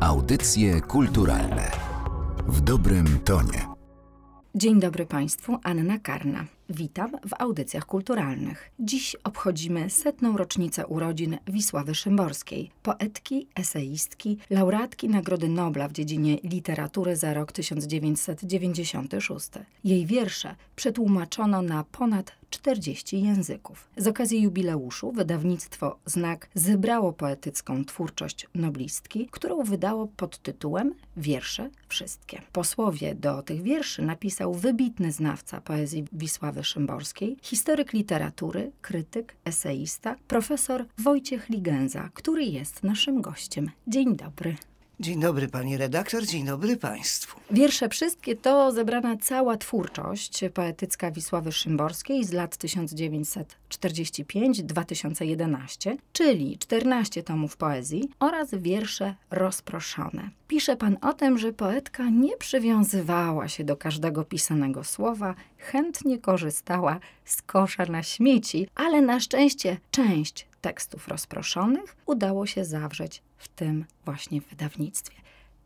Audycje kulturalne w dobrym tonie. Dzień dobry Państwu, Anna Karna. Witam w audycjach kulturalnych. Dziś obchodzimy setną rocznicę urodzin Wisławy Szymborskiej, poetki, eseistki, laureatki Nagrody Nobla w dziedzinie literatury za rok 1996. Jej wiersze przetłumaczono na ponad 40 języków. Z okazji jubileuszu wydawnictwo Znak zebrało poetycką twórczość noblistki, którą wydało pod tytułem Wiersze wszystkie. Posłowie do tych wierszy napisał wybitny znawca poezji Wisławy Szymborskiej, historyk literatury, krytyk, eseista, profesor Wojciech Ligenza, który jest naszym gościem. Dzień dobry. Dzień dobry pani redaktor, dzień dobry państwu. Wiersze wszystkie to zebrana cała twórczość poetycka Wisławy Szymborskiej z lat 1945-2011, czyli 14 tomów poezji oraz wiersze rozproszone. Pisze pan o tym, że poetka nie przywiązywała się do każdego pisanego słowa, chętnie korzystała z kosza na śmieci, ale na szczęście część tekstów rozproszonych udało się zawrzeć w tym właśnie wydawnictwie.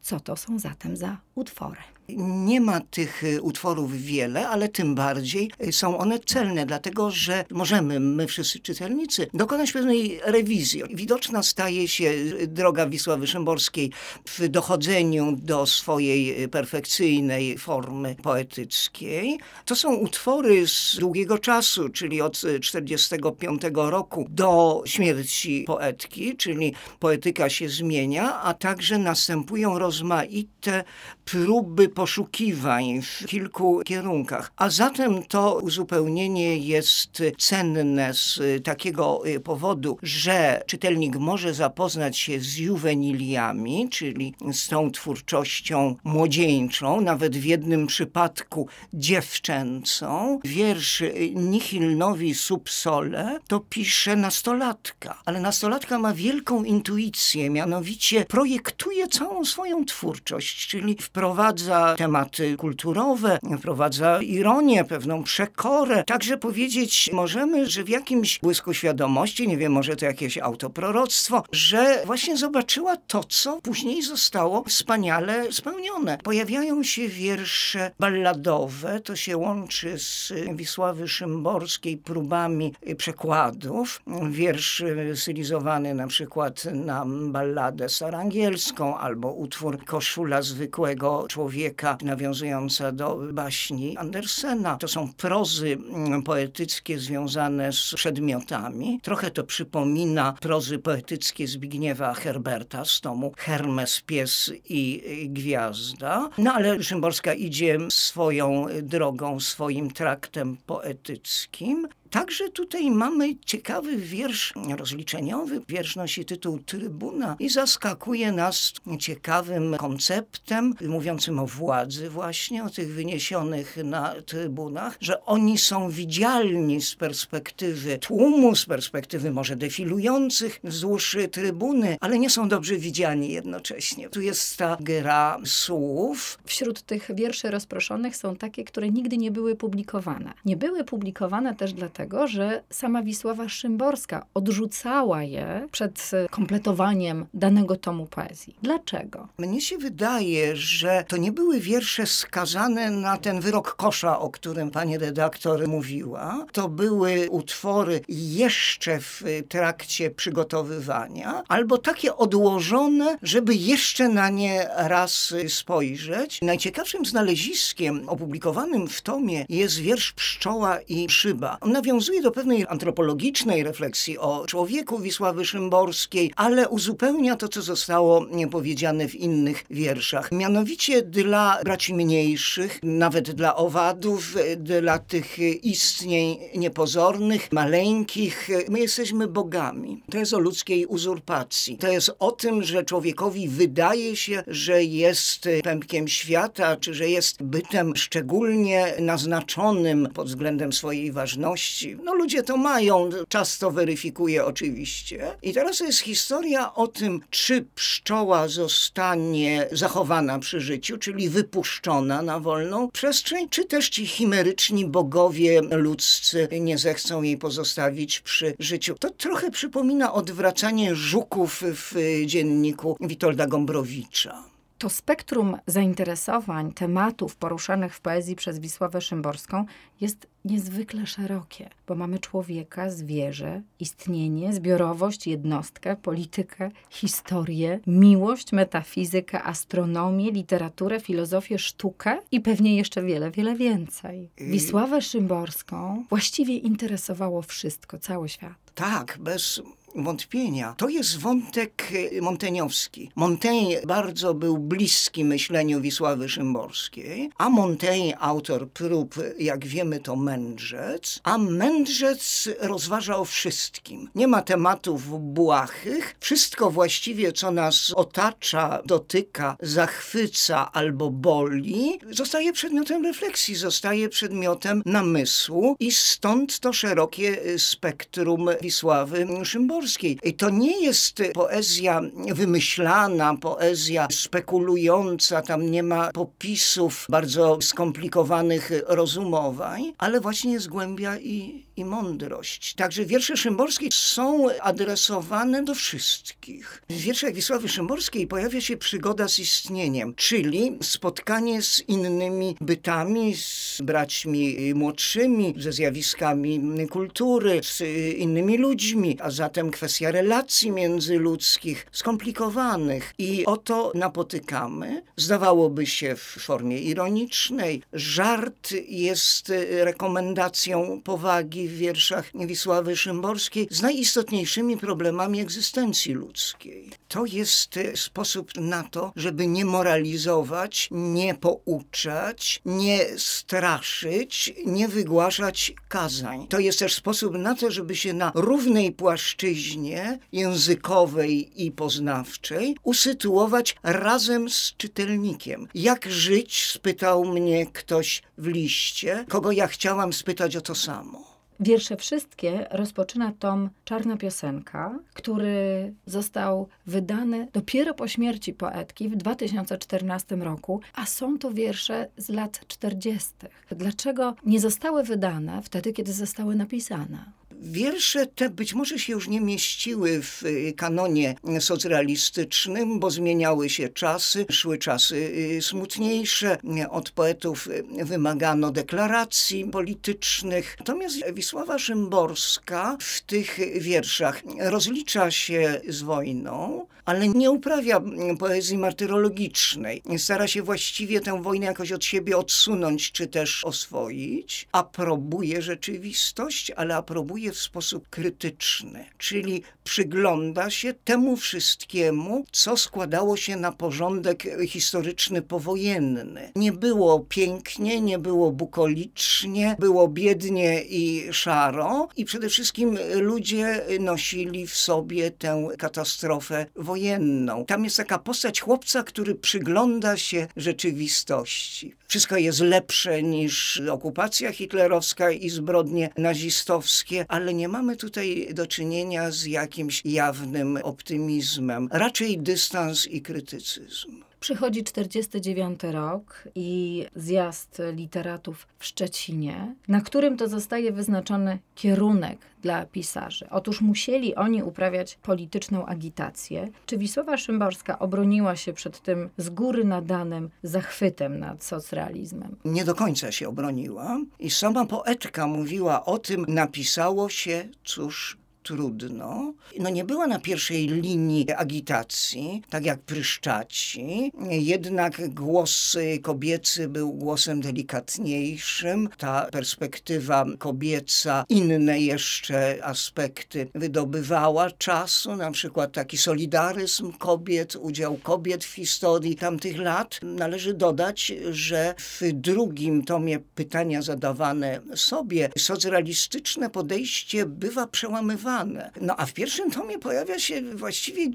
Co to są zatem za utwory? Nie ma tych y, utworów wiele, ale tym bardziej y, są one celne, dlatego że możemy, my wszyscy czytelnicy, dokonać pewnej rewizji. Widoczna staje się y, droga Wisławy Szymborskiej w dochodzeniu do swojej perfekcyjnej formy poetyckiej. To są utwory z długiego czasu, czyli od 1945 roku do śmierci poetki, czyli poetyka się zmienia, a także następują rozmaite próby poszukiwań w kilku kierunkach. A zatem to uzupełnienie jest cenne z takiego y, powodu, że czytelnik może zapoznać się z juweniliami, czyli z tą twórczością młodzieńczą, nawet w jednym przypadku dziewczęcą. Wiersz Nihil novi sub sole to pisze nastolatka, ale nastolatka ma wielką intuicję, mianowicie projektuje całą swoją twórczość, czyli wprowadza tematy kulturowe, wprowadza ironię, pewną przekorę. Także powiedzieć możemy, że w jakimś błysku świadomości, nie wiem, może to jakieś autoproroctwo, że właśnie zobaczyła to, co później zostało wspaniale spełnione. Pojawiają się wiersze balladowe, to się łączy z Wisławy Szymborskiej próbami przekładów. Wiersz stylizowany na przykład na balladę sarangielską albo utwór Koszula zwykłego człowieka, nawiązująca do baśni Andersena. To są prozy mm, poetyckie związane z przedmiotami. Trochę to przypomina prozy poetyckie Zbigniewa Herberta z tomu Hermes, Pies i Gwiazda. No ale Szymborska idzie swoją drogą, swoim traktem poetyckim. Także tutaj mamy ciekawy wiersz rozliczeniowy. Wiersz nosi tytuł Trybuna i zaskakuje nas ciekawym konceptem mówiącym o władzy właśnie, o tych wyniesionych na trybunach, że oni są widzialni z perspektywy tłumu, z perspektywy może defilujących wzdłuż trybuny, ale nie są dobrze widziani jednocześnie. Tu jest ta gra słów. Wśród tych wierszy rozproszonych są takie, które nigdy nie były publikowane. Nie były publikowane też dlatego, dlatego, że sama Wisława Szymborska odrzucała je przed kompletowaniem danego tomu poezji. Dlaczego? Mnie się wydaje, że to nie były wiersze skazane na ten wyrok kosza, o którym pani redaktor mówiła. To były utwory jeszcze w trakcie przygotowywania, albo takie odłożone, żeby jeszcze na nie raz spojrzeć. Najciekawszym znaleziskiem opublikowanym w tomie jest wiersz Pszczoła i Szyba. On nawiązuje nawiązuje do pewnej antropologicznej refleksji o człowieku Wisławy Szymborskiej, ale uzupełnia to, co zostało powiedziane w innych wierszach. Mianowicie dla braci mniejszych, nawet dla owadów, dla tych istnień niepozornych, maleńkich. My jesteśmy bogami. To jest o ludzkiej uzurpacji. To jest o tym, że człowiekowi wydaje się, że jest pępkiem świata, czy że jest bytem szczególnie naznaczonym pod względem swojej ważności, No ludzie to mają, czas to weryfikuje oczywiście. I teraz jest historia o tym, czy pszczoła zostanie zachowana przy życiu, czyli wypuszczona na wolną przestrzeń, czy też ci chimeryczni bogowie ludzcy nie zechcą jej pozostawić przy życiu. To trochę przypomina odwracanie żuków w dzienniku Witolda Gombrowicza. To spektrum zainteresowań, tematów poruszanych w poezji przez Wisławę Szymborską jest niezwykle szerokie, bo mamy człowieka, zwierzę, istnienie, zbiorowość, jednostkę, politykę, historię, miłość, metafizykę, astronomię, literaturę, filozofię, sztukę i pewnie jeszcze wiele, wiele więcej. Wisławę Szymborską właściwie interesowało wszystko, cały świat. Tak, bez wątpienia. To jest wątek e, monteniowski. Montaigne bardzo był bliski myśleniu Wisławy Szymborskiej, a Montaigne, autor prób, jak wiemy, to mędrzec, a mędrzec rozważa o wszystkim. Nie ma tematów błahych. Wszystko właściwie, co nas otacza, dotyka, zachwyca albo boli, zostaje przedmiotem refleksji, zostaje przedmiotem namysłu i stąd to szerokie e, spektrum Wisławy Szymborskiej. I to nie jest poezja wymyślana, poezja spekulująca, tam nie ma popisów bardzo skomplikowanych rozumowań, ale właśnie jest głębia i, i mądrość. Także wiersze Szymborskiej są adresowane do wszystkich. W wierszach Wisławy Szymborskiej pojawia się przygoda z istnieniem, czyli spotkanie z innymi bytami, z braćmi młodszymi, ze zjawiskami kultury, z innymi ludźmi, a zatem kwestia relacji międzyludzkich, skomplikowanych. I oto napotykamy, zdawałoby się w formie ironicznej. Żart jest rekomendacją powagi w wierszach Wisławy Szymborskiej z najistotniejszymi problemami egzystencji ludzkiej. To jest sposób na to, żeby nie moralizować, nie pouczać, nie straszyć, nie wygłaszać kazań. To jest też sposób na to, żeby się na równej płaszczyźnie językowej i poznawczej usytuować razem z czytelnikiem. Jak żyć? spytał mnie ktoś w liście, kogo ja chciałam spytać o to samo. Wiersze wszystkie rozpoczyna tom Czarna Piosenka, który został wydany dopiero po śmierci poetki w 2014 roku, a są to wiersze z lat 40. Dlaczego nie zostały wydane wtedy, kiedy zostały napisane? Wiersze te być może się już nie mieściły w y, kanonie socrealistycznym, bo zmieniały się czasy, szły czasy y, smutniejsze. Od poetów y, wymagano deklaracji politycznych. Natomiast Wisława Szymborska w tych wierszach rozlicza się z wojną, ale nie uprawia poezji martyrologicznej. Stara się właściwie tę wojnę jakoś od siebie odsunąć, czy też oswoić. Aprobuje rzeczywistość, ale aprobuje w sposób krytyczny, czyli przygląda się temu wszystkiemu, co składało się na porządek historyczny powojenny. Nie było pięknie, nie było bukolicznie, było biednie i szaro i przede wszystkim ludzie nosili w sobie tę katastrofę wojenną. Tam jest taka postać chłopca, który przygląda się rzeczywistości. Wszystko jest lepsze niż okupacja hitlerowska i zbrodnie nazistowskie, ale nie mamy tutaj do czynienia z jakimś jawnym optymizmem, raczej dystans i krytycyzm. Przychodzi 49 rok i zjazd literatów w Szczecinie, na którym to zostaje wyznaczony kierunek dla pisarzy. Otóż musieli oni uprawiać polityczną agitację. Czy Wisława Szymborska obroniła się przed tym z góry nadanym zachwytem nad socrealizmem? Nie do końca się obroniła i sama poetka mówiła o tym, napisało się, cóż, trudno. No nie była na pierwszej linii agitacji, tak jak Pryszczaci, jednak głos kobiecy był głosem delikatniejszym. Ta perspektywa kobieca inne jeszcze aspekty wydobywała czasu, na przykład taki solidaryzm kobiet, udział kobiet w historii tamtych lat. Należy dodać, że w drugim tomie pytania zadawane sobie socrealistyczne podejście bywa przełamywane No a w pierwszym tomie pojawia się właściwie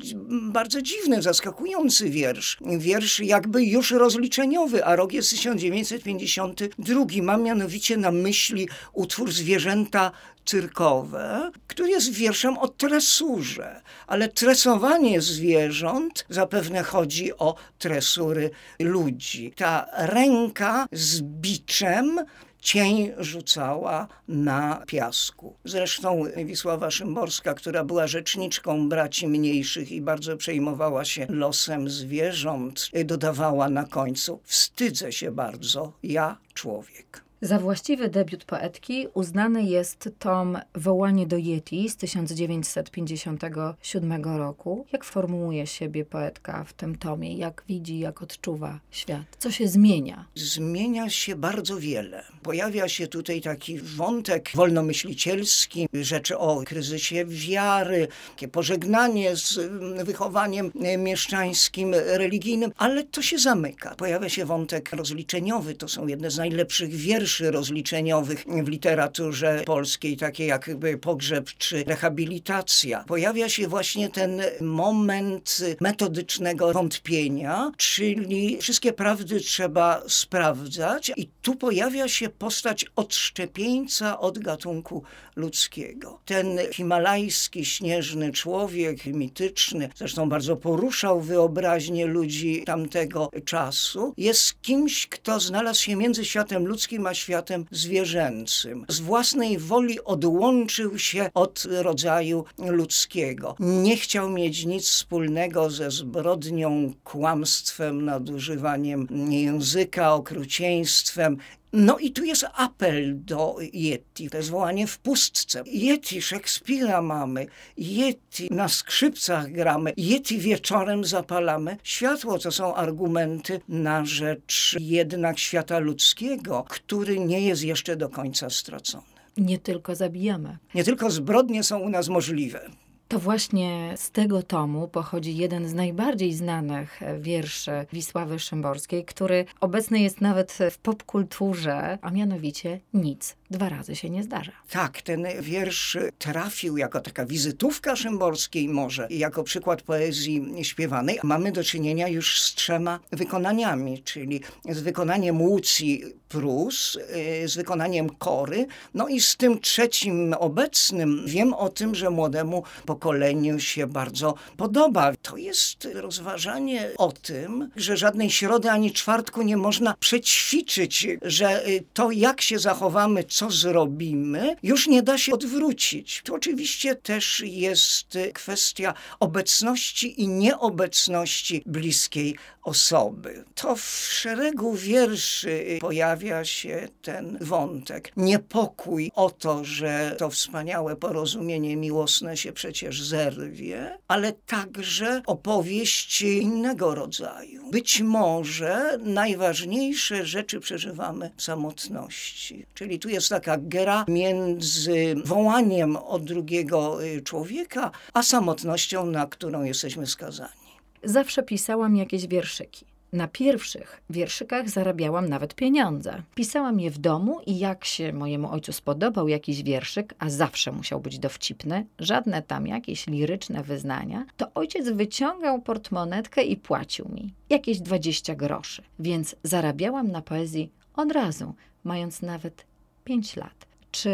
bardzo dziwny, zaskakujący wiersz. Wiersz jakby już rozliczeniowy, a rok jest 1952. Mam mianowicie na myśli utwór Zwierzęta cyrkowe, który jest wierszem o tresurze, ale tresowanie zwierząt zapewne chodzi o tresury ludzi. Ta ręka z biczem cień rzucała na piasku. Zresztą Wisława Szymborska, która była rzeczniczką braci mniejszych i bardzo przejmowała się losem zwierząt, dodawała na końcu: Wstydzę się bardzo, ja człowiek. Za właściwy debiut poetki uznany jest tom Wołanie do Yeti z 1957 roku. Jak formułuje siebie poetka w tym tomie? Jak widzi, jak odczuwa świat? Co się zmienia? Zmienia się bardzo wiele. Pojawia się tutaj taki wątek wolnomyślicielski, rzeczy o kryzysie wiary, takie pożegnanie z wychowaniem mieszczańskim, religijnym, ale to się zamyka. Pojawia się wątek rozliczeniowy, to są jedne z najlepszych wierszy rozliczeniowych w literaturze polskiej, takie jak pogrzeb czy rehabilitacja. Pojawia się właśnie ten moment metodycznego wątpienia, czyli wszystkie prawdy trzeba sprawdzać i tu pojawia się postać odszczepieńca od gatunku ludzkiego. Ten himalajski, śnieżny człowiek, mityczny, zresztą bardzo poruszał wyobraźnię ludzi tamtego czasu, jest kimś, kto znalazł się między światem ludzkim a światem zwierzęcym. Z własnej woli odłączył się od rodzaju ludzkiego. Nie chciał mieć nic wspólnego ze zbrodnią, kłamstwem, nadużywaniem języka, okrucieństwem no i tu jest apel do Yeti, to jest wołanie w pustce. Yeti Szekspira mamy, Yeti na skrzypcach gramy, Yeti wieczorem zapalamy. Światło to są argumenty na rzecz jednak świata ludzkiego, który nie jest jeszcze do końca stracony. Nie tylko zabijamy. Nie tylko zbrodnie są u nas możliwe. To właśnie z tego tomu pochodzi jeden z najbardziej znanych wierszy Wisławy Szymborskiej, który obecny jest nawet w popkulturze, a mianowicie Nic dwa razy się nie zdarza. Tak, ten wiersz trafił jako taka wizytówka Szymborskiej może, jako przykład poezji śpiewanej. Mamy do czynienia już z trzema wykonaniami, czyli z wykonaniem Łucji Prus, y, z wykonaniem Kory, no i z tym trzecim obecnym. Wiem o tym, że młodemu pokoleniu się bardzo podoba. To jest rozważanie o tym, że żadnej środy ani czwartku nie można przećwiczyć, że y, to jak się zachowamy, co zrobimy, już nie da się odwrócić. To oczywiście też jest kwestia obecności i nieobecności bliskiej osoby. To w szeregu wierszy pojawia się ten wątek. Niepokój o to, że to wspaniałe porozumienie miłosne się przecież zerwie, ale także opowieść innego rodzaju. Być może najważniejsze rzeczy przeżywamy w samotności. Czyli tu jest taka gra między wołaniem o drugiego y, człowieka, a samotnością, na którą jesteśmy skazani zawsze pisałam jakieś wierszyki. Na pierwszych wierszykach zarabiałam nawet pieniądze. Pisałam je w domu i jak się mojemu ojcu spodobał jakiś wierszyk, a zawsze musiał być dowcipny, żadne tam jakieś liryczne wyznania, to ojciec wyciągał portmonetkę i płacił mi jakieś 20 groszy. Więc zarabiałam na poezji od razu, mając nawet 5 lat. Czy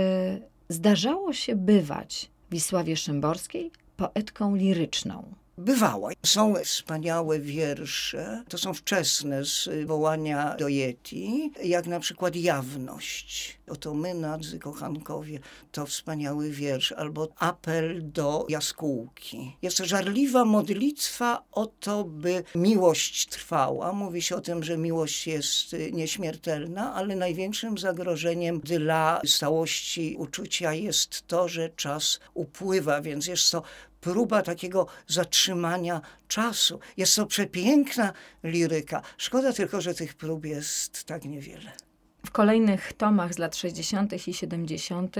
zdarzało się bywać Wisławie Szymborskiej poetką liryczną? Bywało. Są wspaniałe wiersze, to są wczesne z wołania do Yeti, jak na przykład Jawność. Oto my, nadzy kochankowie, to wspaniały wiersz, albo apel do jaskółki. Jest żarliwa modlitwa o to, by miłość trwała. Mówi się o tym, że miłość jest nieśmiertelna, ale największym zagrożeniem dla stałości uczucia jest to, że czas upływa, więc jest to próba takiego zatrzymania czasu. Jest to przepiękna liryka. Szkoda tylko, że tych prób jest tak niewiele. W kolejnych tomach z lat 60. i 70.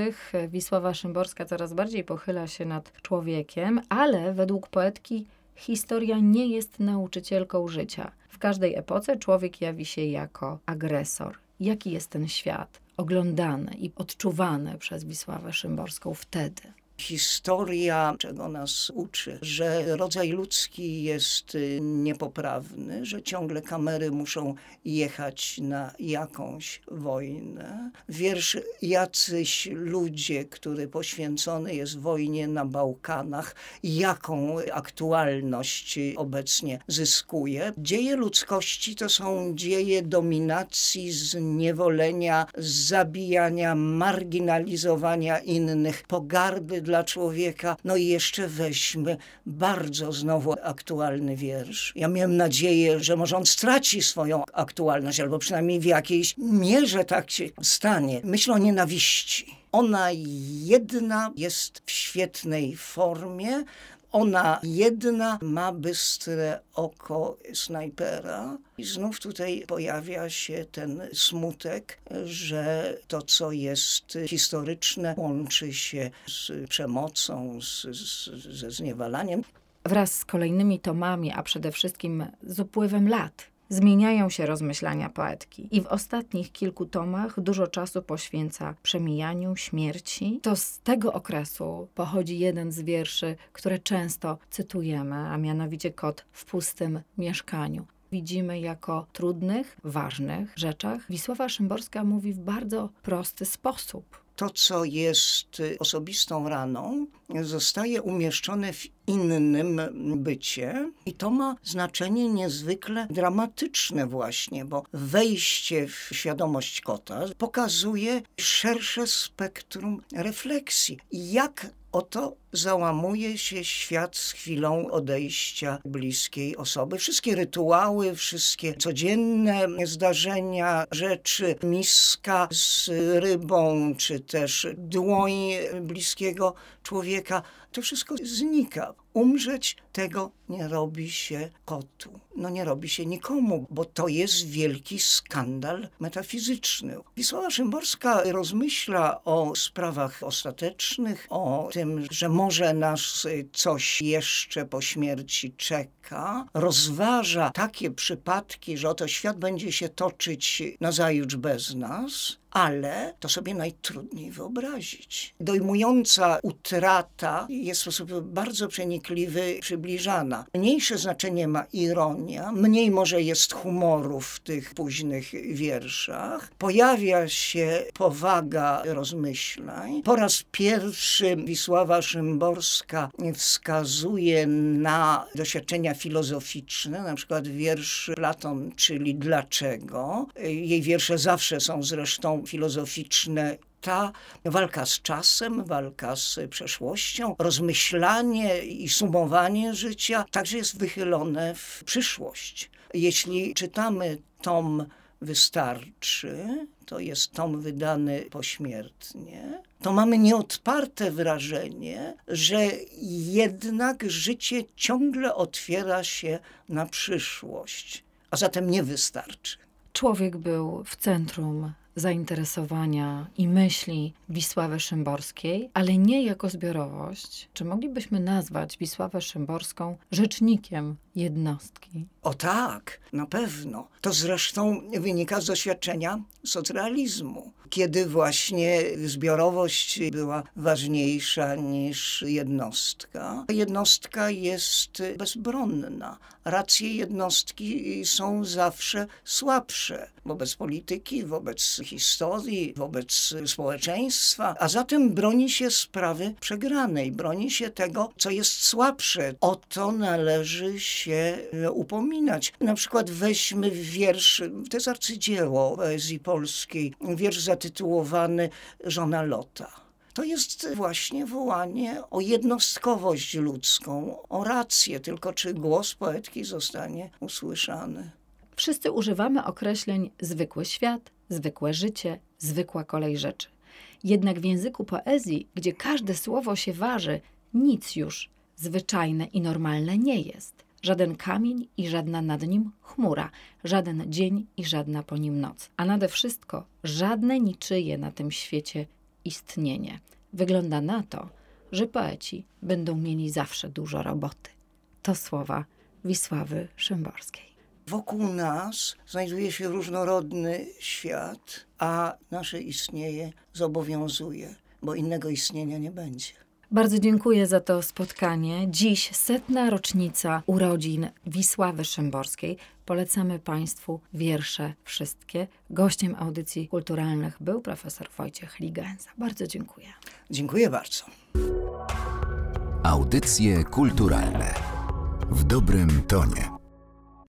Wisława Szymborska coraz bardziej pochyla się nad człowiekiem, ale według poetki historia nie jest nauczycielką życia. W każdej epoce człowiek jawi się jako agresor. Jaki jest ten świat oglądany i odczuwany przez Wisławę Szymborską wtedy? Historia, czego nas uczy, że rodzaj ludzki jest y, niepoprawny, że ciągle kamery muszą jechać na jakąś wojnę. Wiersz Jacyś ludzie, który poświęcony jest wojnie na Bałkanach, jaką aktualność obecnie zyskuje. Dzieje ludzkości to są dzieje dominacji, zniewolenia, zabijania, marginalizowania innych, pogardy dla człowieka. No i jeszcze weźmy bardzo znowu aktualny wiersz. Ja miałem nadzieję, że może on straci swoją aktualność, albo przynajmniej w jakiejś mierze tak się stanie. Myślę o nienawiści. Ona jedna jest w świetnej formie, ona jedna ma bystre oko snajpera. I znów tutaj pojawia się ten smutek, że to, co jest historyczne, łączy się z przemocą, z, z, ze zniewalaniem. Wraz z kolejnymi tomami, a przede wszystkim z upływem lat, Zmieniają się rozmyślania poetki i w ostatnich kilku tomach dużo czasu poświęca przemijaniu, śmierci. To z tego okresu pochodzi jeden z wierszy, które często cytujemy, a mianowicie Kot w pustym mieszkaniu. Widzimy jako trudnych, ważnych rzeczach, Wisława Szymborska mówi w bardzo prosty sposób. To, co jest osobistą raną, zostaje umieszczone w innym bycie i to ma znaczenie niezwykle dramatyczne właśnie, bo wejście w świadomość kota pokazuje szersze spektrum refleksji. Jak Oto załamuje się świat z chwilą odejścia bliskiej osoby. Wszystkie rytuały, wszystkie codzienne zdarzenia, rzeczy, miska z rybą, czy też dłoń bliskiego człowieka, to wszystko znika. Umrzeć tego nie robi się kotu. No nie robi się nikomu, bo to jest wielki skandal metafizyczny. Wisława Szymborska rozmyśla o sprawach ostatecznych, o tym, że może nas coś jeszcze po śmierci czeka. Rozważa takie przypadki, że oto świat będzie się toczyć nazajutrz bez nas ale to sobie najtrudniej wyobrazić. Dojmująca utrata jest w sposób bardzo przenikliwy przybliżana. Mniejsze znaczenie ma ironia, mniej może jest humoru w tych późnych wierszach. Pojawia się powaga rozmyślań. Po raz pierwszy Wisława Szymborska wskazuje na doświadczenia filozoficzne, na przykład wiersz Platon, czyli Dlaczego. Jej wiersze zawsze są zresztą filozoficzne ta walka z czasem, walka z przeszłością, rozmyślanie i sumowanie życia także jest wychylone w przyszłość. Jeśli czytamy tom Wystarczy, to jest tom wydany pośmiertnie, to mamy nieodparte wrażenie, że jednak życie ciągle otwiera się na przyszłość, a zatem nie wystarczy. Człowiek był w centrum zainteresowania i myśli Wisławy Szymborskiej, ale nie jako zbiorowość. Czy moglibyśmy nazwać Wisławę Szymborską rzecznikiem jednostki? O tak, na pewno. To zresztą wynika z doświadczenia socrealizmu, kiedy właśnie zbiorowość była ważniejsza niż jednostka. Jednostka jest bezbronna. Racje jednostki są zawsze słabsze wobec polityki, wobec historii, wobec społeczeństwa, a zatem broni się sprawy przegranej, broni się tego, co jest słabsze. O to należy się upominać. Na przykład weźmy wiersz, to jest arcydzieło poezji polskiej, wiersz zatytułowany Żona Lota. To jest właśnie wołanie o jednostkowość ludzką, o rację, tylko czy głos poetki zostanie usłyszany. Wszyscy używamy określeń zwykły świat, zwykłe życie, zwykła kolej rzeczy. Jednak w języku poezji, gdzie każde słowo się waży, nic już zwyczajne i normalne nie jest. Żaden kamień i żadna nad nim chmura, żaden dzień i żadna po nim noc, a nade wszystko żadne niczyje na tym świecie istnienie. Wygląda na to, że poeci będą mieli zawsze dużo roboty. To słowa Wisławy Szymborskiej. Wokół nas znajduje się różnorodny świat, a nasze istnienie zobowiązuje, bo innego istnienia nie będzie. Bardzo dziękuję za to spotkanie. Dziś setna rocznica urodzin Wisławy Szymborskiej. Polecamy Państwu wiersze wszystkie. Gościem audycji kulturalnych był profesor Wojciech Ligenza. Bardzo dziękuję. Dziękuję bardzo. Audycje kulturalne w dobrym tonie.